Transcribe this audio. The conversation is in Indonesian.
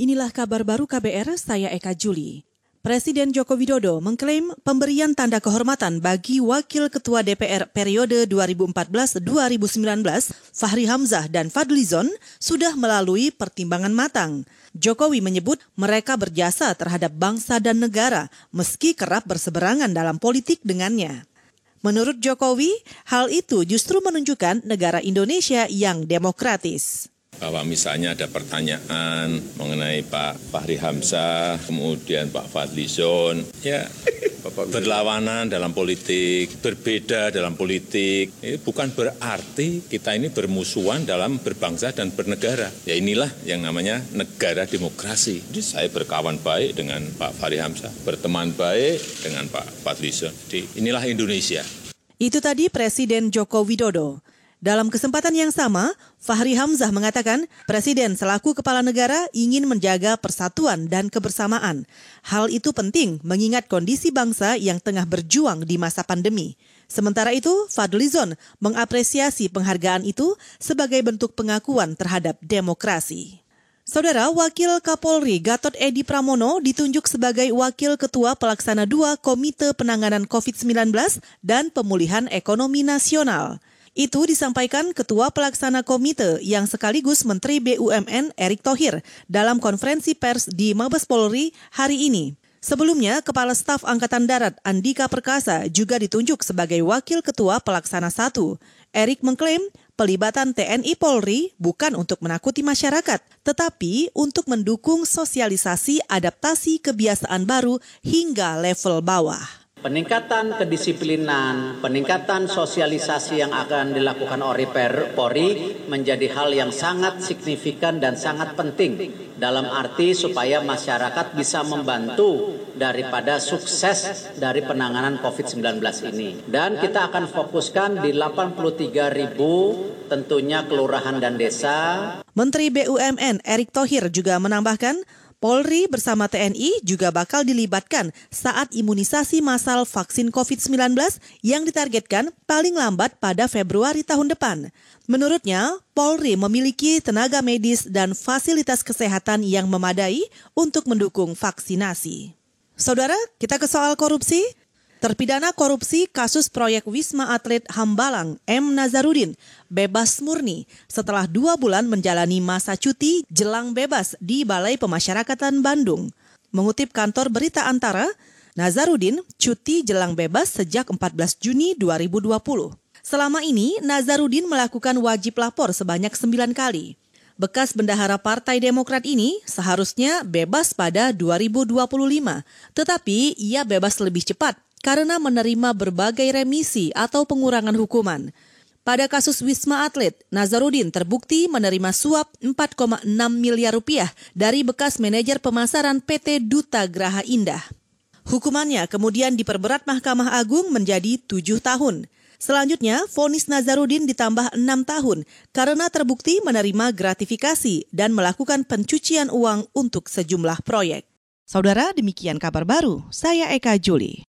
Inilah kabar baru KBR, saya Eka Juli. Presiden Joko Widodo mengklaim pemberian tanda kehormatan bagi Wakil Ketua DPR periode 2014-2019, Fahri Hamzah dan Fadlizon, sudah melalui pertimbangan matang. Jokowi menyebut mereka berjasa terhadap bangsa dan negara, meski kerap berseberangan dalam politik dengannya. Menurut Jokowi, hal itu justru menunjukkan negara Indonesia yang demokratis bahwa misalnya ada pertanyaan mengenai Pak Fahri Hamzah, kemudian Pak Fadlizon, ya berlawanan dalam politik, berbeda dalam politik, ini bukan berarti kita ini bermusuhan dalam berbangsa dan bernegara. Ya inilah yang namanya negara demokrasi. Jadi saya berkawan baik dengan Pak Fahri Hamzah, berteman baik dengan Pak Fadlizon. Jadi inilah Indonesia. Itu tadi Presiden Joko Widodo. Dalam kesempatan yang sama, Fahri Hamzah mengatakan Presiden selaku kepala negara ingin menjaga persatuan dan kebersamaan. Hal itu penting mengingat kondisi bangsa yang tengah berjuang di masa pandemi. Sementara itu, Fadlizon mengapresiasi penghargaan itu sebagai bentuk pengakuan terhadap demokrasi. Saudara Wakil Kapolri Gatot Edi Pramono ditunjuk sebagai Wakil Ketua Pelaksana II Komite Penanganan COVID-19 dan Pemulihan Ekonomi Nasional. Itu disampaikan Ketua Pelaksana Komite yang sekaligus Menteri BUMN Erick Thohir dalam konferensi pers di Mabes Polri hari ini. Sebelumnya, Kepala Staf Angkatan Darat Andika Perkasa juga ditunjuk sebagai Wakil Ketua Pelaksana 1. Erik mengklaim pelibatan TNI Polri bukan untuk menakuti masyarakat, tetapi untuk mendukung sosialisasi adaptasi kebiasaan baru hingga level bawah. Peningkatan kedisiplinan, peningkatan sosialisasi yang akan dilakukan oleh Polri menjadi hal yang sangat signifikan dan sangat penting dalam arti supaya masyarakat bisa membantu daripada sukses dari penanganan COVID-19 ini. Dan kita akan fokuskan di 83 ribu tentunya kelurahan dan desa. Menteri BUMN Erick Thohir juga menambahkan Polri bersama TNI juga bakal dilibatkan saat imunisasi massal vaksin COVID-19 yang ditargetkan paling lambat pada Februari tahun depan. Menurutnya, Polri memiliki tenaga medis dan fasilitas kesehatan yang memadai untuk mendukung vaksinasi. Saudara, kita ke soal korupsi. Terpidana korupsi kasus proyek Wisma Atlet Hambalang M. Nazarudin bebas murni setelah dua bulan menjalani masa cuti jelang bebas di Balai Pemasyarakatan Bandung. Mengutip kantor berita antara, Nazarudin cuti jelang bebas sejak 14 Juni 2020. Selama ini, Nazarudin melakukan wajib lapor sebanyak sembilan kali. Bekas bendahara Partai Demokrat ini seharusnya bebas pada 2025, tetapi ia bebas lebih cepat karena menerima berbagai remisi atau pengurangan hukuman. Pada kasus Wisma Atlet, Nazarudin terbukti menerima suap 4,6 miliar rupiah dari bekas manajer pemasaran PT Duta Graha Indah. Hukumannya kemudian diperberat Mahkamah Agung menjadi tujuh tahun. Selanjutnya, vonis Nazarudin ditambah enam tahun karena terbukti menerima gratifikasi dan melakukan pencucian uang untuk sejumlah proyek. Saudara, demikian kabar baru. Saya Eka Juli.